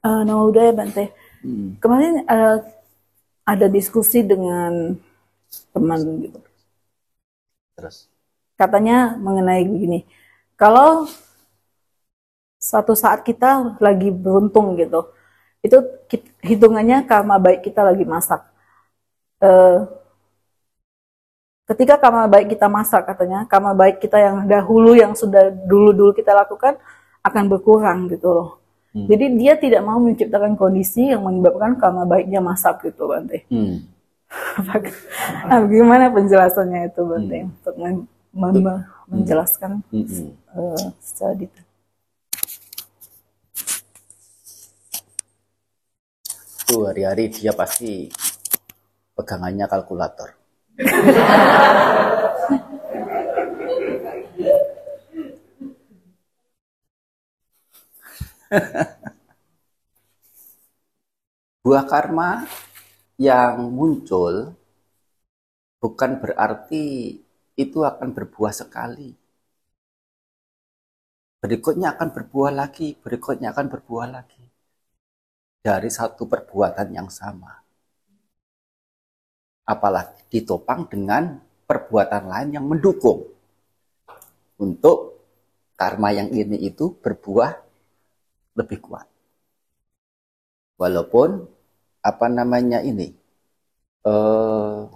Uh, nama budaya Bante. Hmm. Kemarin uh, ada diskusi dengan teman gitu. Terus? Katanya mengenai begini, kalau suatu saat kita lagi beruntung gitu, itu hitungannya karma baik kita lagi masak. Uh, ketika karma baik kita masak katanya, karma baik kita yang dahulu yang sudah dulu-dulu kita lakukan akan berkurang gitu loh. Hmm. Jadi dia tidak mau menciptakan kondisi yang menyebabkan karma baiknya masak gitu Bante. Hmm. nah, gimana penjelasannya itu Bante hmm. untuk men men hmm. menjelaskan hmm. uh, secara detail? Itu hari-hari dia pasti pegangannya kalkulator. Buah karma yang muncul bukan berarti itu akan berbuah sekali. Berikutnya akan berbuah lagi, berikutnya akan berbuah lagi. Dari satu perbuatan yang sama. Apalagi ditopang dengan perbuatan lain yang mendukung. Untuk karma yang ini itu berbuah lebih kuat. Walaupun apa namanya ini uh,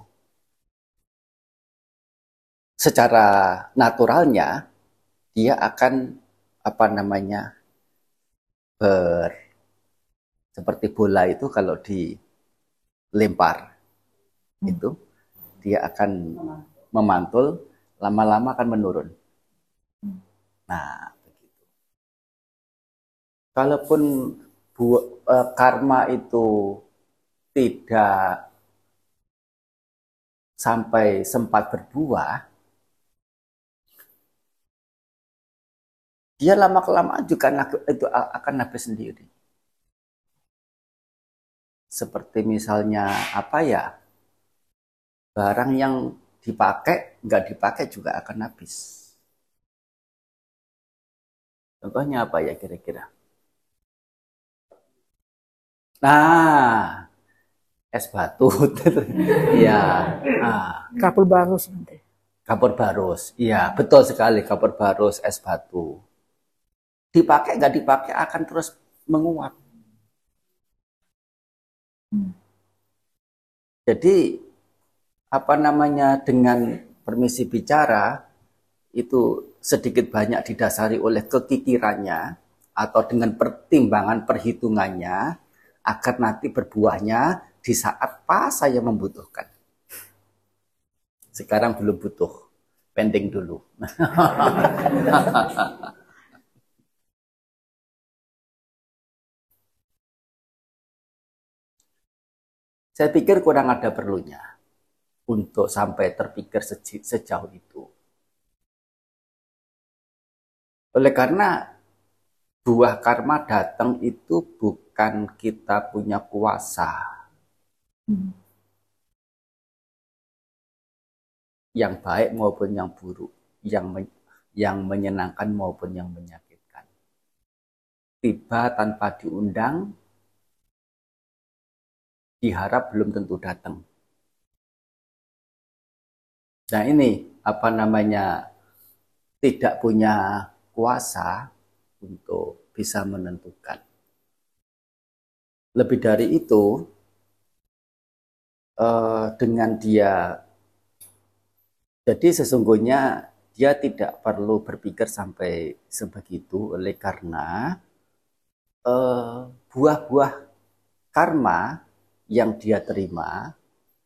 secara naturalnya dia akan apa namanya ber seperti bola itu kalau dilempar hmm. itu dia akan memantul lama-lama akan menurun. Hmm. Nah, kalaupun bu, uh, karma itu tidak sampai sempat berbuah, dia lama kelamaan juga itu akan habis sendiri. Seperti misalnya apa ya, barang yang dipakai nggak dipakai juga akan habis. Contohnya apa ya kira-kira? Nah, es batu. Iya. nah. Kapur barus nanti. Kapur barus. Iya, betul sekali kapur barus es batu. Dipakai nggak dipakai akan terus menguap. Hmm. Jadi apa namanya dengan permisi bicara itu sedikit banyak didasari oleh kekikirannya atau dengan pertimbangan perhitungannya agar nanti berbuahnya di saat pas saya membutuhkan. Sekarang belum butuh, pending dulu. saya pikir kurang ada perlunya untuk sampai terpikir sejauh itu. Oleh karena buah karma datang itu bukan bukan kita punya kuasa. Hmm. Yang baik maupun yang buruk, yang men yang menyenangkan maupun yang menyakitkan. Tiba tanpa diundang, diharap belum tentu datang. Nah ini apa namanya tidak punya kuasa untuk bisa menentukan. Lebih dari itu, uh, dengan dia, jadi sesungguhnya dia tidak perlu berpikir sampai sebegitu, oleh karena uh, buah-buah karma yang dia terima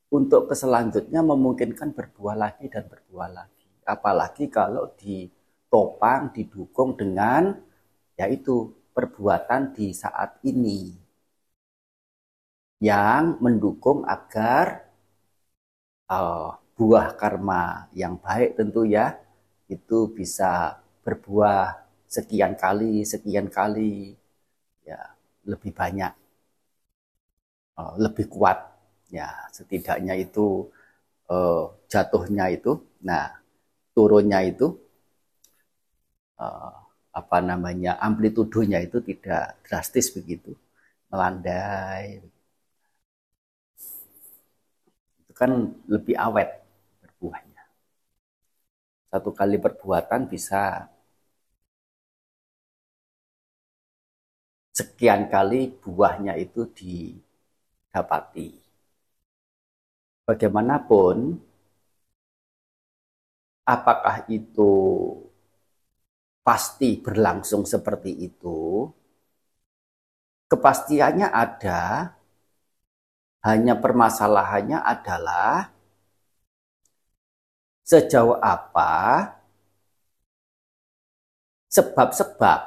untuk keselanjutnya memungkinkan berbuah lagi dan berbuah lagi. Apalagi kalau ditopang, didukung dengan yaitu perbuatan di saat ini yang mendukung agar uh, buah karma yang baik tentu ya itu bisa berbuah sekian kali sekian kali ya lebih banyak uh, lebih kuat ya setidaknya itu uh, jatuhnya itu nah turunnya itu uh, apa namanya amplitudonya itu tidak drastis begitu melandai. Itu kan lebih awet berbuahnya. Satu kali perbuatan bisa sekian kali buahnya itu didapati. Bagaimanapun, apakah itu pasti berlangsung seperti itu? Kepastiannya ada, hanya permasalahannya adalah sejauh apa sebab-sebab,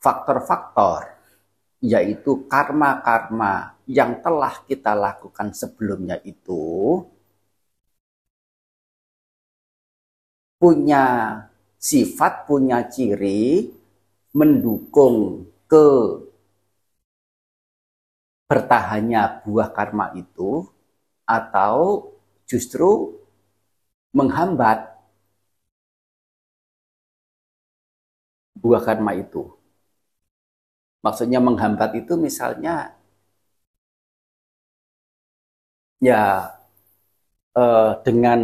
faktor-faktor, yaitu karma-karma yang telah kita lakukan sebelumnya itu punya sifat, punya ciri mendukung ke bertahannya buah karma itu atau justru menghambat buah karma itu. Maksudnya menghambat itu misalnya ya eh, dengan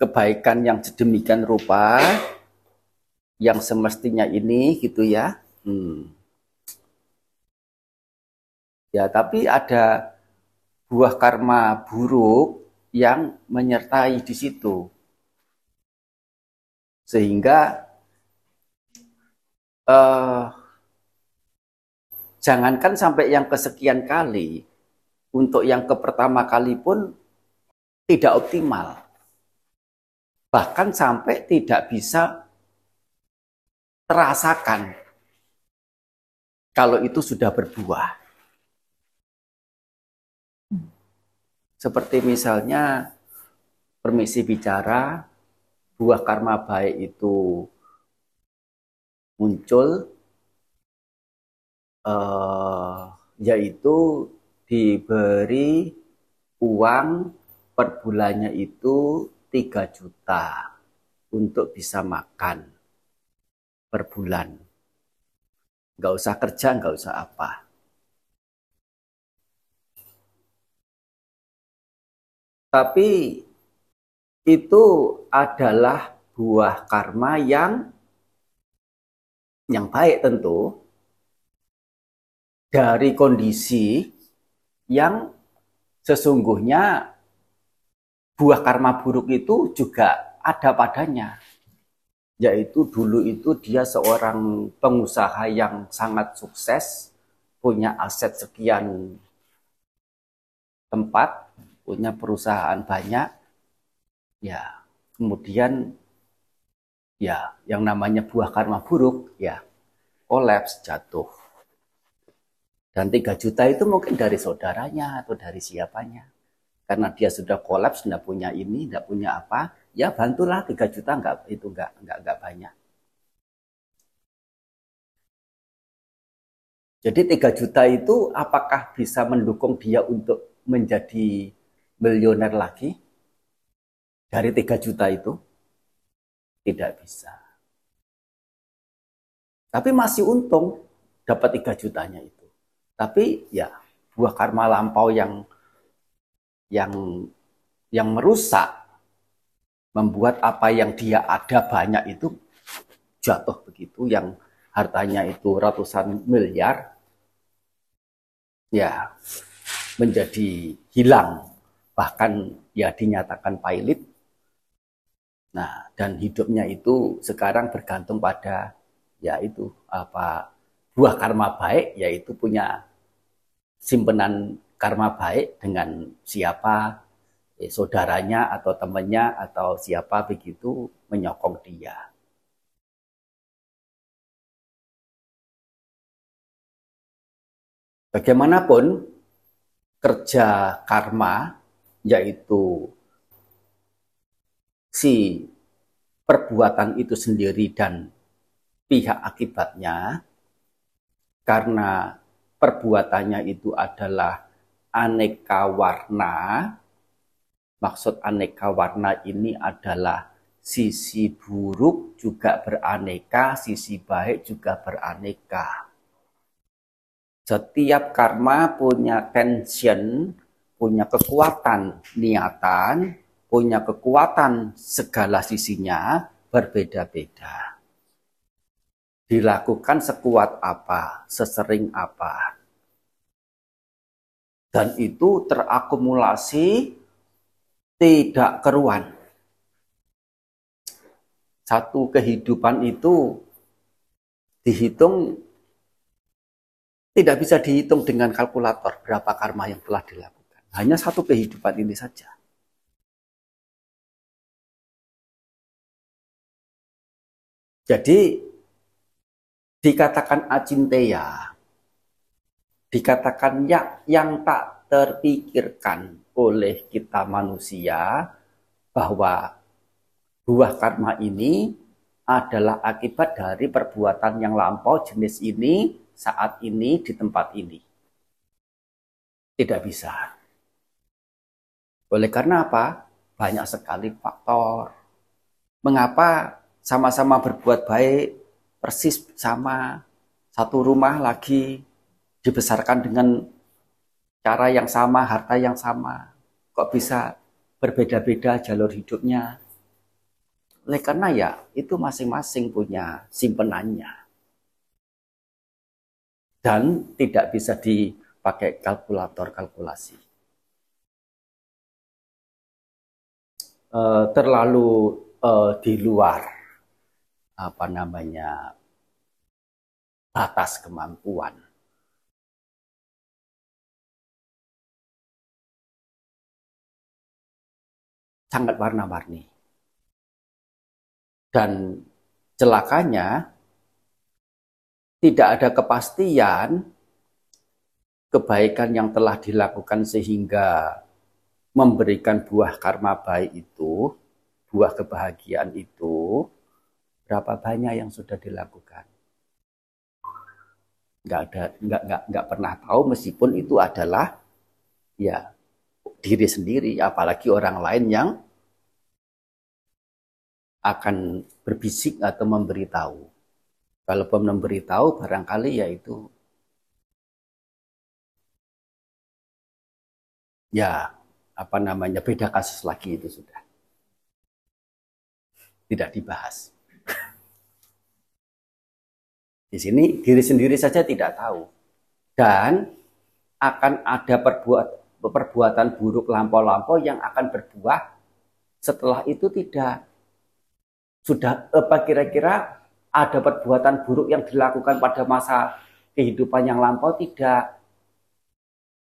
kebaikan yang sedemikian rupa yang semestinya ini gitu ya. Hmm. Ya, tapi ada buah karma buruk yang menyertai di situ. Sehingga eh, jangankan sampai yang kesekian kali, untuk yang ke pertama kali pun tidak optimal. Bahkan sampai tidak bisa terasakan kalau itu sudah berbuah. Seperti misalnya permisi bicara, buah karma baik itu muncul, eh, yaitu diberi uang per bulannya itu 3 juta untuk bisa makan per bulan. Nggak usah kerja, nggak usah apa. Tapi itu adalah buah karma yang yang baik tentu. Dari kondisi yang sesungguhnya buah karma buruk itu juga ada padanya. Yaitu dulu itu dia seorang pengusaha yang sangat sukses, punya aset sekian tempat, punya perusahaan banyak, ya kemudian ya yang namanya buah karma buruk ya kolaps jatuh. Dan 3 juta itu mungkin dari saudaranya atau dari siapanya. Karena dia sudah kolaps, tidak punya ini, tidak punya apa, ya bantulah 3 juta enggak itu enggak enggak enggak banyak. Jadi 3 juta itu apakah bisa mendukung dia untuk menjadi miliuner lagi? Dari 3 juta itu? Tidak bisa. Tapi masih untung dapat 3 jutanya itu. Tapi ya buah karma lampau yang yang yang merusak membuat apa yang dia ada banyak itu jatuh begitu yang hartanya itu ratusan miliar ya menjadi hilang bahkan ya dinyatakan pilot nah dan hidupnya itu sekarang bergantung pada ya itu apa buah karma baik yaitu punya simpenan karma baik dengan siapa eh, saudaranya atau temannya atau siapa begitu menyokong dia. Bagaimanapun kerja karma yaitu si perbuatan itu sendiri dan pihak akibatnya karena perbuatannya itu adalah aneka warna Maksud aneka warna ini adalah sisi buruk juga beraneka, sisi baik juga beraneka. Setiap karma punya tension, punya kekuatan niatan, punya kekuatan segala sisinya berbeda-beda. Dilakukan sekuat apa, sesering apa. Dan itu terakumulasi tidak keruan. Satu kehidupan itu dihitung tidak bisa dihitung dengan kalkulator berapa karma yang telah dilakukan. Hanya satu kehidupan ini saja. Jadi dikatakan acinteya, dikatakan yang, yang tak terpikirkan oleh kita manusia bahwa buah karma ini adalah akibat dari perbuatan yang lampau jenis ini saat ini di tempat ini. Tidak bisa. Oleh karena apa? Banyak sekali faktor. Mengapa sama-sama berbuat baik, persis sama, satu rumah lagi, dibesarkan dengan cara yang sama, harta yang sama. Kok bisa berbeda-beda jalur hidupnya? Oleh karena ya, itu masing-masing punya simpenannya dan tidak bisa dipakai kalkulator kalkulasi. Uh, terlalu uh, di luar apa namanya batas kemampuan. Sangat warna-warni. Dan celakanya tidak ada kepastian kebaikan yang telah dilakukan sehingga memberikan buah karma baik itu, buah kebahagiaan itu, berapa banyak yang sudah dilakukan. Nggak ada, nggak, nggak, nggak pernah tahu meskipun itu adalah ya diri sendiri, apalagi orang lain yang akan berbisik atau memberitahu. Kalau pun memberitahu barangkali yaitu ya apa namanya beda kasus lagi itu sudah. Tidak dibahas. Di sini diri sendiri saja tidak tahu. Dan akan ada perbuat, perbuatan buruk lampau-lampau yang akan berbuah setelah itu tidak. Sudah apa kira-kira ada perbuatan buruk yang dilakukan pada masa kehidupan yang lampau? Tidak.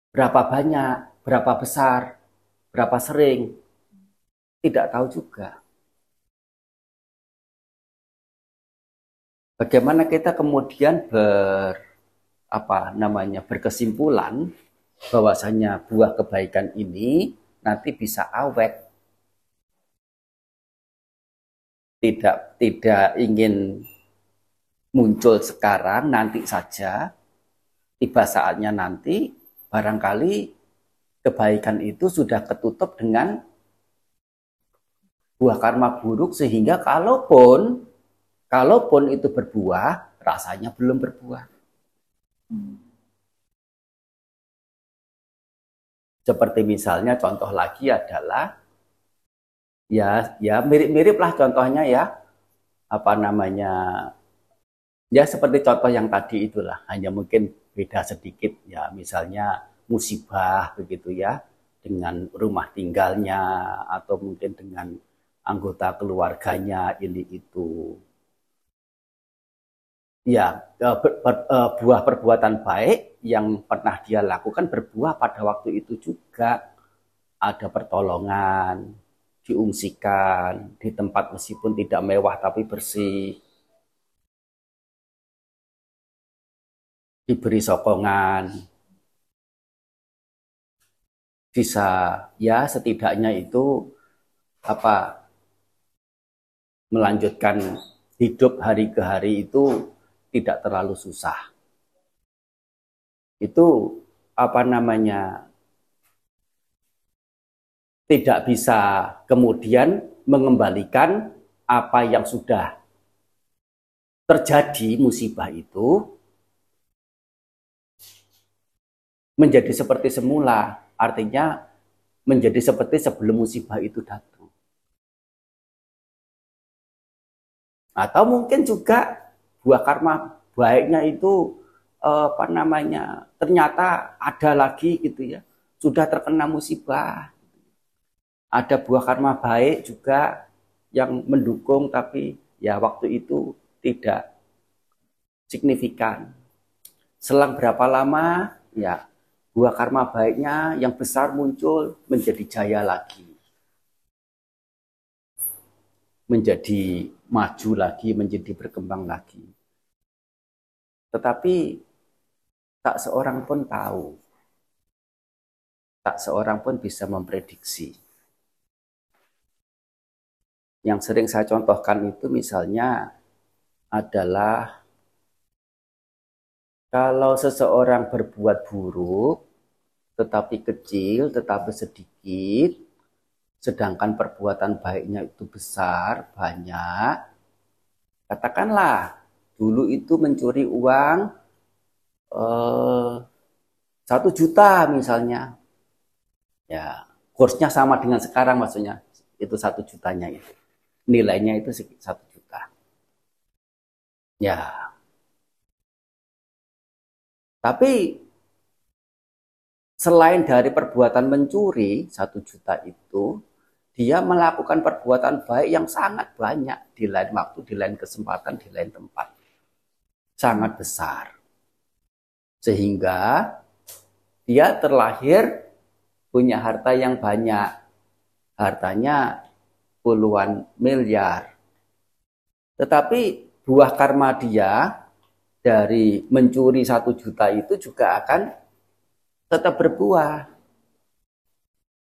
Berapa banyak, berapa besar, berapa sering, tidak tahu juga. Bagaimana kita kemudian ber apa namanya berkesimpulan bahwasanya buah kebaikan ini nanti bisa awet. Tidak tidak ingin muncul sekarang, nanti saja, tiba saatnya nanti, barangkali kebaikan itu sudah ketutup dengan buah karma buruk sehingga kalaupun kalaupun itu berbuah rasanya belum berbuah. Seperti misalnya contoh lagi adalah ya ya mirip-mirip lah contohnya ya apa namanya Ya seperti contoh yang tadi itulah, hanya mungkin beda sedikit ya, misalnya musibah begitu ya, dengan rumah tinggalnya atau mungkin dengan anggota keluarganya ini itu. Ya, e, e, buah perbuatan baik yang pernah dia lakukan berbuah pada waktu itu juga. Ada pertolongan, diungsikan di tempat meskipun tidak mewah tapi bersih. Diberi sokongan, bisa ya setidaknya itu apa melanjutkan hidup hari ke hari itu tidak terlalu susah. Itu apa namanya tidak bisa kemudian mengembalikan apa yang sudah terjadi musibah itu menjadi seperti semula, artinya menjadi seperti sebelum musibah itu datang. Atau mungkin juga buah karma baiknya itu eh, apa namanya ternyata ada lagi gitu ya. Sudah terkena musibah. Ada buah karma baik juga yang mendukung tapi ya waktu itu tidak signifikan. Selang berapa lama? Ya buah karma baiknya yang besar muncul menjadi jaya lagi menjadi maju lagi menjadi berkembang lagi tetapi tak seorang pun tahu. Tak seorang pun bisa memprediksi. Yang sering saya contohkan itu misalnya adalah kalau seseorang berbuat buruk, tetapi kecil, tetapi sedikit, sedangkan perbuatan baiknya itu besar, banyak, katakanlah dulu itu mencuri uang eh, satu juta misalnya. Ya kursnya sama dengan sekarang maksudnya. Itu satu jutanya itu. Nilainya itu satu juta. Ya. Tapi selain dari perbuatan mencuri satu juta itu dia melakukan perbuatan baik yang sangat banyak di lain waktu, di lain kesempatan, di lain tempat sangat besar. Sehingga dia terlahir punya harta yang banyak. Hartanya puluhan miliar. Tetapi buah karma dia dari mencuri satu juta itu juga akan tetap berbuah.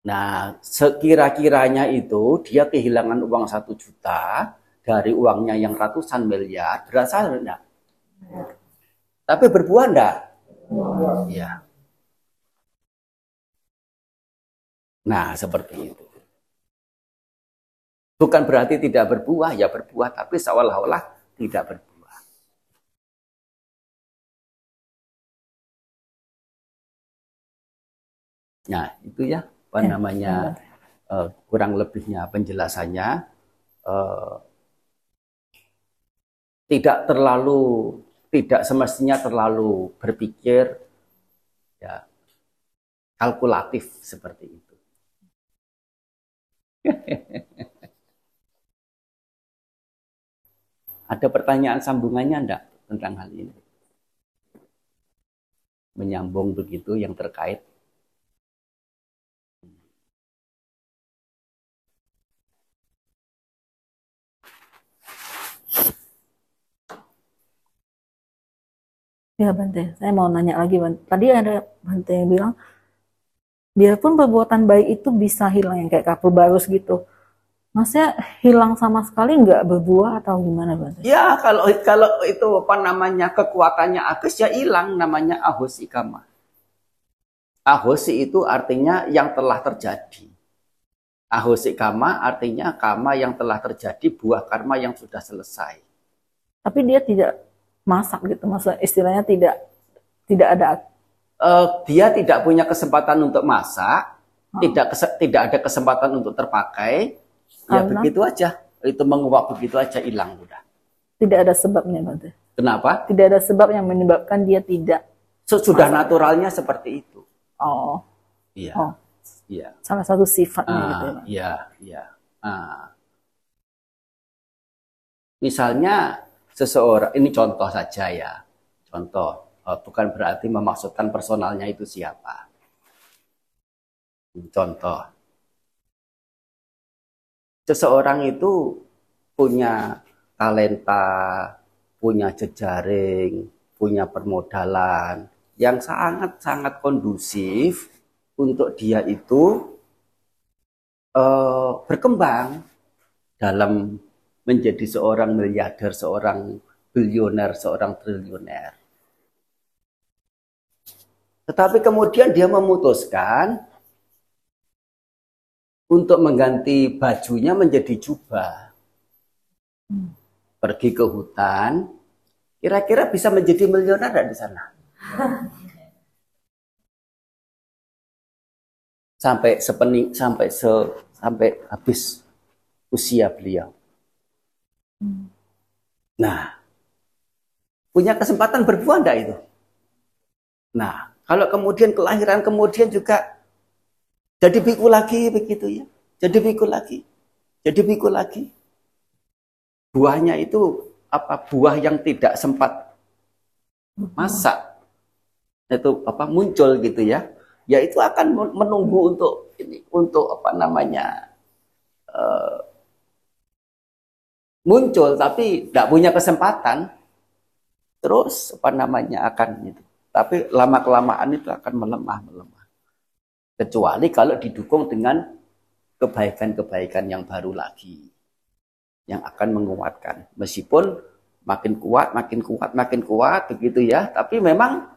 Nah, sekira-kiranya itu dia kehilangan uang satu juta dari uangnya yang ratusan miliar, berasa enggak? Tapi berbuah enggak? Ya. Nah, seperti itu. Bukan berarti tidak berbuah, ya berbuah, tapi seolah-olah tidak berbuah. Nah, itu ya, apa ya, namanya, uh, kurang lebihnya penjelasannya. Uh, tidak terlalu tidak semestinya terlalu berpikir ya kalkulatif seperti itu. Ada pertanyaan sambungannya enggak tentang hal ini? Menyambung begitu yang terkait Ya Bante, saya mau nanya lagi Bante. Tadi ada Bante yang bilang, biarpun perbuatan baik itu bisa hilang yang kayak kapur barus gitu. Maksudnya hilang sama sekali nggak berbuah atau gimana Bante? Ya kalau kalau itu apa namanya kekuatannya agus ya hilang namanya ahus ikama. Ahosi itu artinya yang telah terjadi. Ahosi kama artinya kama yang telah terjadi, buah karma yang sudah selesai. Tapi dia tidak masak gitu. Masa istilahnya tidak tidak ada uh, dia tidak punya kesempatan untuk masak oh. tidak tidak ada kesempatan untuk terpakai ya Karena? begitu aja. Itu menguap begitu aja hilang udah. Tidak ada sebabnya berarti? Kenapa? Tidak ada sebab yang menyebabkan dia tidak sudah masak. naturalnya seperti itu. Oh. Iya. Oh. iya. Salah satu sifatnya ah, gitu ya iya iya. Ah. misalnya seseorang ini contoh saja ya. Contoh eh, bukan berarti memaksudkan personalnya itu siapa. Contoh. Seseorang itu punya talenta punya jejaring punya permodalan yang sangat-sangat kondusif untuk dia itu uh, berkembang dalam menjadi seorang miliarder, seorang bilioner, seorang triliuner. Tetapi kemudian dia memutuskan untuk mengganti bajunya menjadi jubah. Pergi ke hutan, kira-kira bisa menjadi miliuner di sana? sampai sepening sampai se sampai habis usia beliau. Hmm. Nah, punya kesempatan berbuah enggak itu? Nah, kalau kemudian kelahiran kemudian juga jadi biku lagi begitu ya. Jadi biku lagi. Jadi biku lagi. Buahnya itu apa buah yang tidak sempat masak itu apa muncul gitu ya ya itu akan menunggu untuk ini untuk apa namanya uh, muncul tapi tidak punya kesempatan terus apa namanya akan itu tapi lama kelamaan itu akan melemah melemah. Kecuali kalau didukung dengan kebaikan-kebaikan yang baru lagi yang akan menguatkan. Meskipun makin kuat makin kuat makin kuat begitu ya. Tapi memang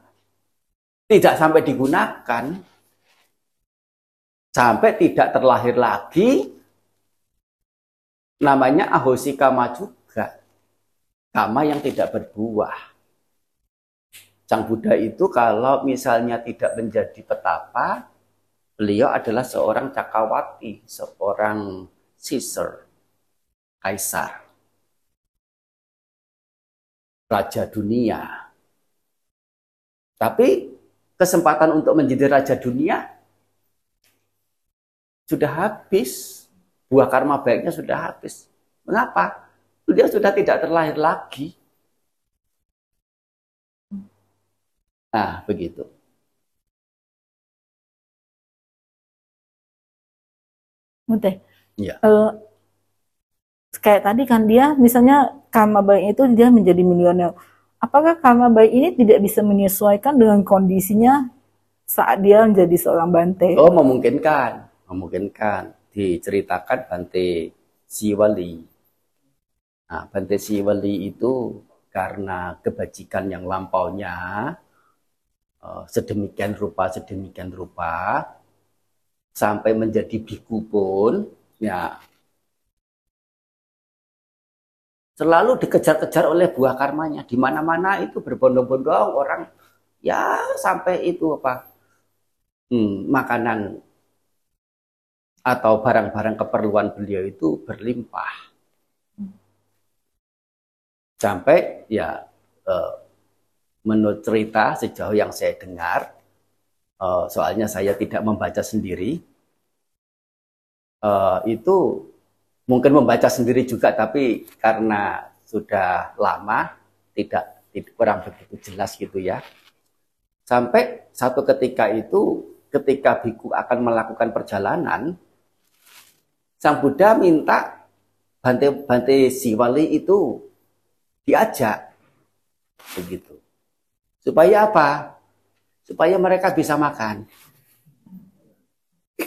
tidak sampai digunakan. Sampai tidak terlahir lagi namanya ahosi kama juga. Kama yang tidak berbuah. Sang Buddha itu kalau misalnya tidak menjadi petapa, beliau adalah seorang cakawati, seorang Caesar, kaisar, raja dunia. Tapi kesempatan untuk menjadi raja dunia sudah habis buah karma baiknya sudah habis. Mengapa? Dia sudah tidak terlahir lagi. Nah, begitu. Oke. Ya. Uh, kayak tadi kan dia misalnya karma baik itu dia menjadi milioner. Apakah karma baik ini tidak bisa menyesuaikan dengan kondisinya saat dia menjadi seorang bante? Oh, memungkinkan, memungkinkan diceritakan Bante Siwali. Nah, Bante Siwali itu karena kebajikan yang lampaunya uh, sedemikian rupa sedemikian rupa sampai menjadi biku pun ya selalu dikejar-kejar oleh buah karmanya di mana-mana itu berbondong-bondong orang ya sampai itu apa hmm, makanan atau barang-barang keperluan beliau itu berlimpah. Sampai ya eh, menurut cerita sejauh yang saya dengar, eh, soalnya saya tidak membaca sendiri, eh, itu mungkin membaca sendiri juga, tapi karena sudah lama tidak, tidak kurang begitu jelas gitu ya. Sampai satu ketika itu, ketika biku akan melakukan perjalanan, Sang Buddha minta Bante Bante Siwali itu diajak begitu. Supaya apa? Supaya mereka bisa makan.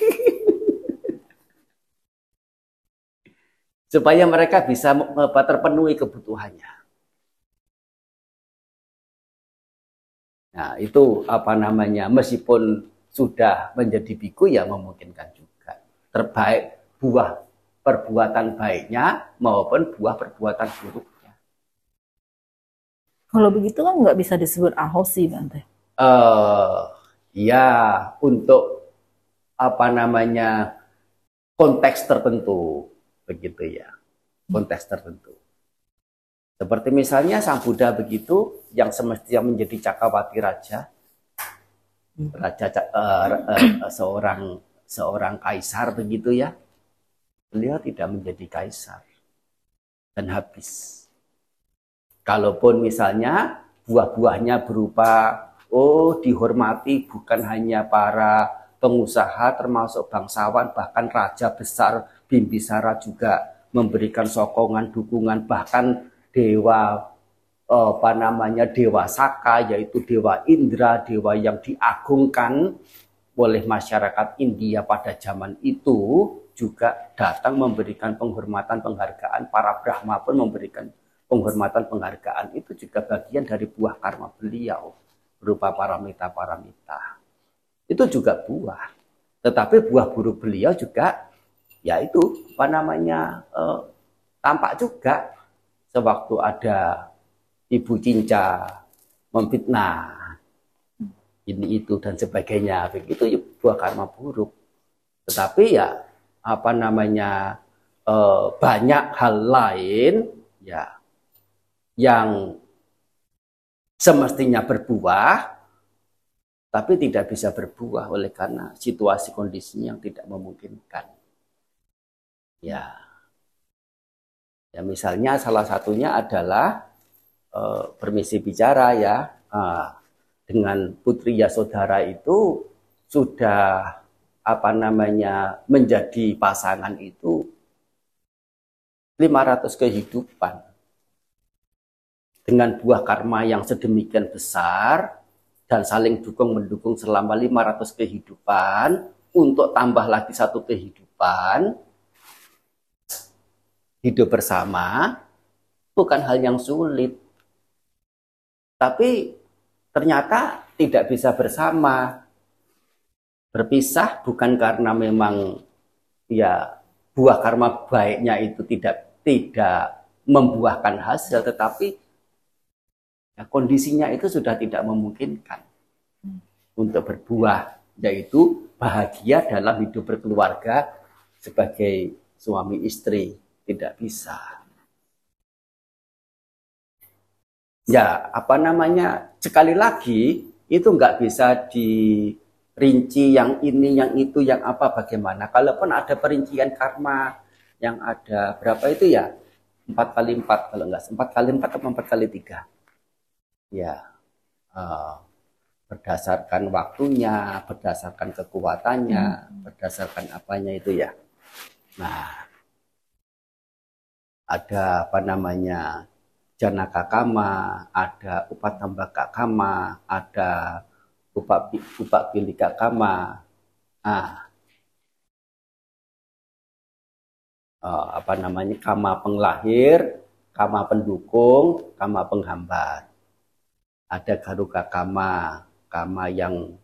Supaya mereka bisa terpenuhi kebutuhannya. Nah, itu apa namanya? Meskipun sudah menjadi biku ya memungkinkan juga. Terbaik buah perbuatan baiknya maupun buah perbuatan buruknya. Kalau begitu kan nggak bisa disebut ahosi, Bante. Uh, ya, untuk apa namanya konteks tertentu, begitu ya, konteks tertentu. Seperti misalnya Sang Buddha begitu, yang semestinya menjadi cakawati raja, raja uh, uh, seorang seorang kaisar begitu ya, beliau tidak menjadi kaisar dan habis. Kalaupun misalnya buah-buahnya berupa oh dihormati bukan hanya para pengusaha termasuk bangsawan bahkan raja besar Bimbisara juga memberikan sokongan dukungan bahkan dewa apa namanya dewa Saka yaitu dewa Indra dewa yang diagungkan oleh masyarakat India pada zaman itu juga datang memberikan penghormatan penghargaan. Para Brahma pun memberikan penghormatan penghargaan. Itu juga bagian dari buah karma beliau berupa paramita-paramita itu juga buah. Tetapi buah buruk beliau juga yaitu apa namanya eh, tampak juga. Sewaktu ada ibu cinca memfitnah ini itu dan sebagainya. Begitu buah karma buruk. Tetapi ya apa namanya eh, banyak hal lain ya yang semestinya berbuah tapi tidak bisa berbuah oleh karena situasi kondisi yang tidak memungkinkan. Ya. Ya misalnya salah satunya adalah uh, permisi bicara ya uh, dengan Putri Yasodara itu sudah apa namanya menjadi pasangan itu 500 kehidupan. Dengan buah karma yang sedemikian besar dan saling dukung mendukung selama 500 kehidupan untuk tambah lagi satu kehidupan hidup bersama bukan hal yang sulit. Tapi ternyata tidak bisa bersama berpisah bukan karena memang ya buah karma baiknya itu tidak tidak membuahkan hasil tetapi Ya, kondisinya itu sudah tidak memungkinkan untuk berbuah, yaitu bahagia dalam hidup berkeluarga sebagai suami istri. Tidak bisa. Ya, apa namanya? Sekali lagi, itu nggak bisa dirinci yang ini, yang itu, yang apa, bagaimana. Kalaupun ada perincian karma yang ada berapa itu ya? Empat kali empat, kalau nggak empat kali empat atau empat kali tiga ya uh, berdasarkan waktunya, berdasarkan kekuatannya, hmm. berdasarkan apanya itu ya. Nah, ada apa namanya janaka kama, ada upatambaka kama, ada upak pilika kama. Ah, uh, apa namanya kama penglahir, kama pendukung, kama penghambat ada garuka kama, kama yang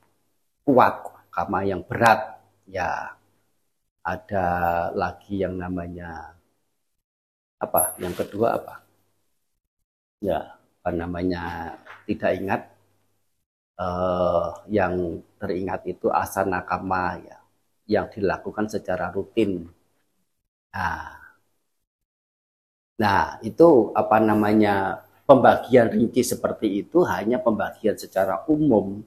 kuat, kama yang berat, ya ada lagi yang namanya apa? Yang kedua apa? Ya, apa namanya? Tidak ingat. Uh, yang teringat itu asana kama ya, yang dilakukan secara rutin. Nah, nah itu apa namanya pembagian rinci seperti itu hanya pembagian secara umum,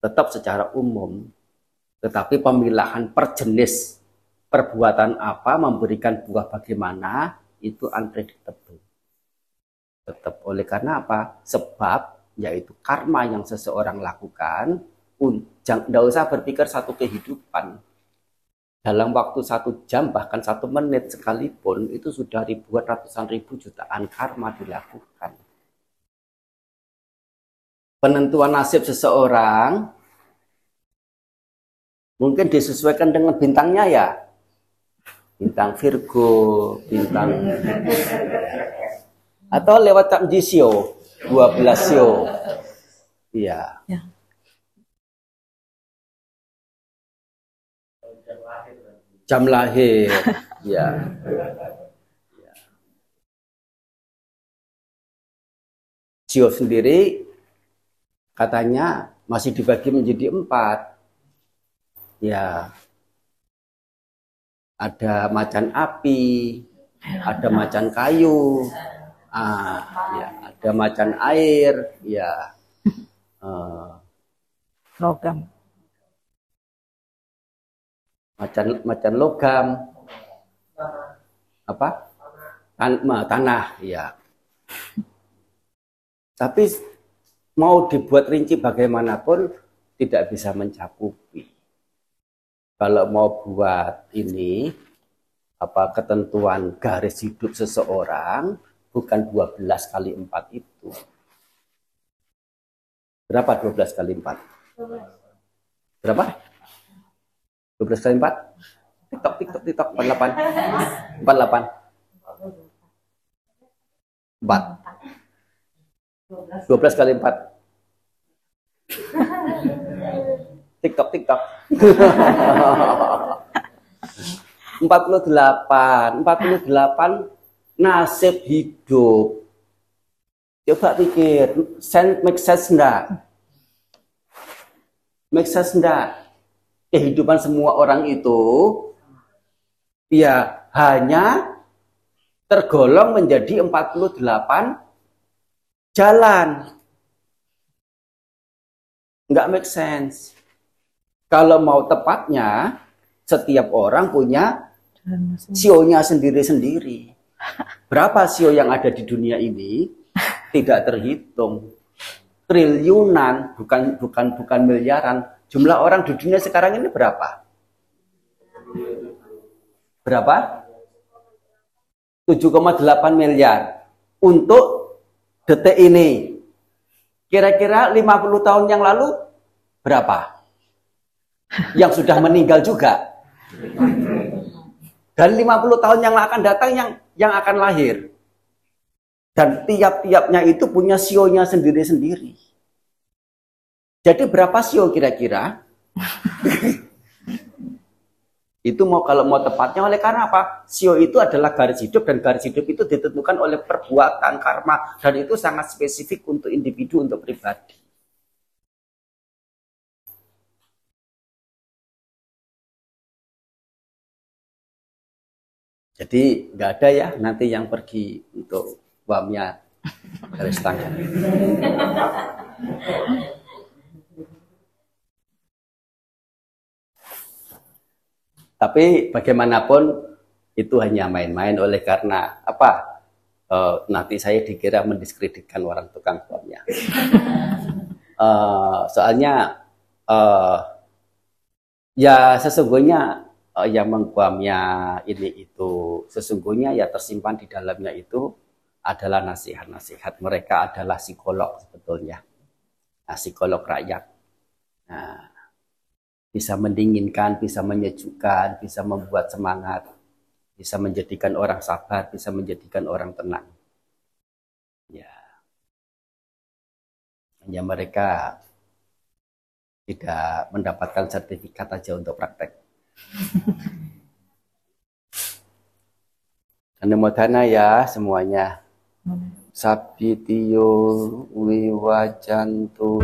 tetap secara umum, tetapi pemilahan per jenis perbuatan apa memberikan buah bagaimana itu unpredictable. Tetap oleh karena apa? Sebab yaitu karma yang seseorang lakukan, tidak usah berpikir satu kehidupan, dalam waktu satu jam bahkan satu menit sekalipun itu sudah ribuan ratusan ribu jutaan karma dilakukan. Penentuan nasib seseorang mungkin disesuaikan dengan bintangnya ya. Bintang Virgo, bintang atau lewat Tamjisio 12 sio. Iya. Ya. jam lahir. ya. ya. Sio sendiri katanya masih dibagi menjadi empat. Ya, ada macan api, ada macan kayu, ah, ya, ada macan air, ya, uh, logam. Macan macan logam. Apa? Tan, tanah ya tapi mau dibuat rinci bagaimanapun tidak bisa mencakupi. Kalau mau buat ini apa ketentuan garis hidup seseorang bukan 12 kali 4 itu. Berapa 12 kali 4 berapa? 12 kali 4 TikTok, TikTok, TikTok 48 48 4 12 kali 4 TikTok, TikTok. 48 48 nasib hidup coba pikir sense make sense enggak make sense enggak kehidupan semua orang itu ya hanya tergolong menjadi 48 jalan. Enggak make sense. Kalau mau tepatnya, setiap orang punya sionya sendiri-sendiri. Berapa sio yang ada di dunia ini tidak terhitung. Triliunan, bukan bukan bukan miliaran. Jumlah orang di dunia sekarang ini berapa? Berapa? 7,8 miliar. Untuk detik ini. Kira-kira 50 tahun yang lalu berapa? Yang sudah meninggal juga. Dan 50 tahun yang akan datang yang yang akan lahir. Dan tiap-tiapnya itu punya sionya sendiri-sendiri. Jadi berapa sio kira-kira? itu mau kalau mau tepatnya oleh karena apa? Sio itu adalah garis hidup dan garis hidup itu ditentukan oleh perbuatan karma dan itu sangat spesifik untuk individu untuk pribadi. Jadi nggak ada ya nanti yang pergi untuk wamnya garis tangan. Tapi bagaimanapun itu hanya main-main oleh karena apa? Uh, nanti saya dikira mendiskreditkan orang tukang wamnya. uh, soalnya uh, ya sesungguhnya uh, yang mengguamnya ini itu. Sesungguhnya ya tersimpan di dalamnya itu adalah nasihat-nasihat. Mereka adalah psikolog sebetulnya. Nah, psikolog rakyat. Nah, bisa mendinginkan bisa menyejukkan bisa membuat semangat bisa menjadikan orang sabar bisa menjadikan orang tenang. Ya. Hanya mereka tidak mendapatkan sertifikat aja untuk praktek Anumodana ya semuanya. Sabitiyo wiwajantu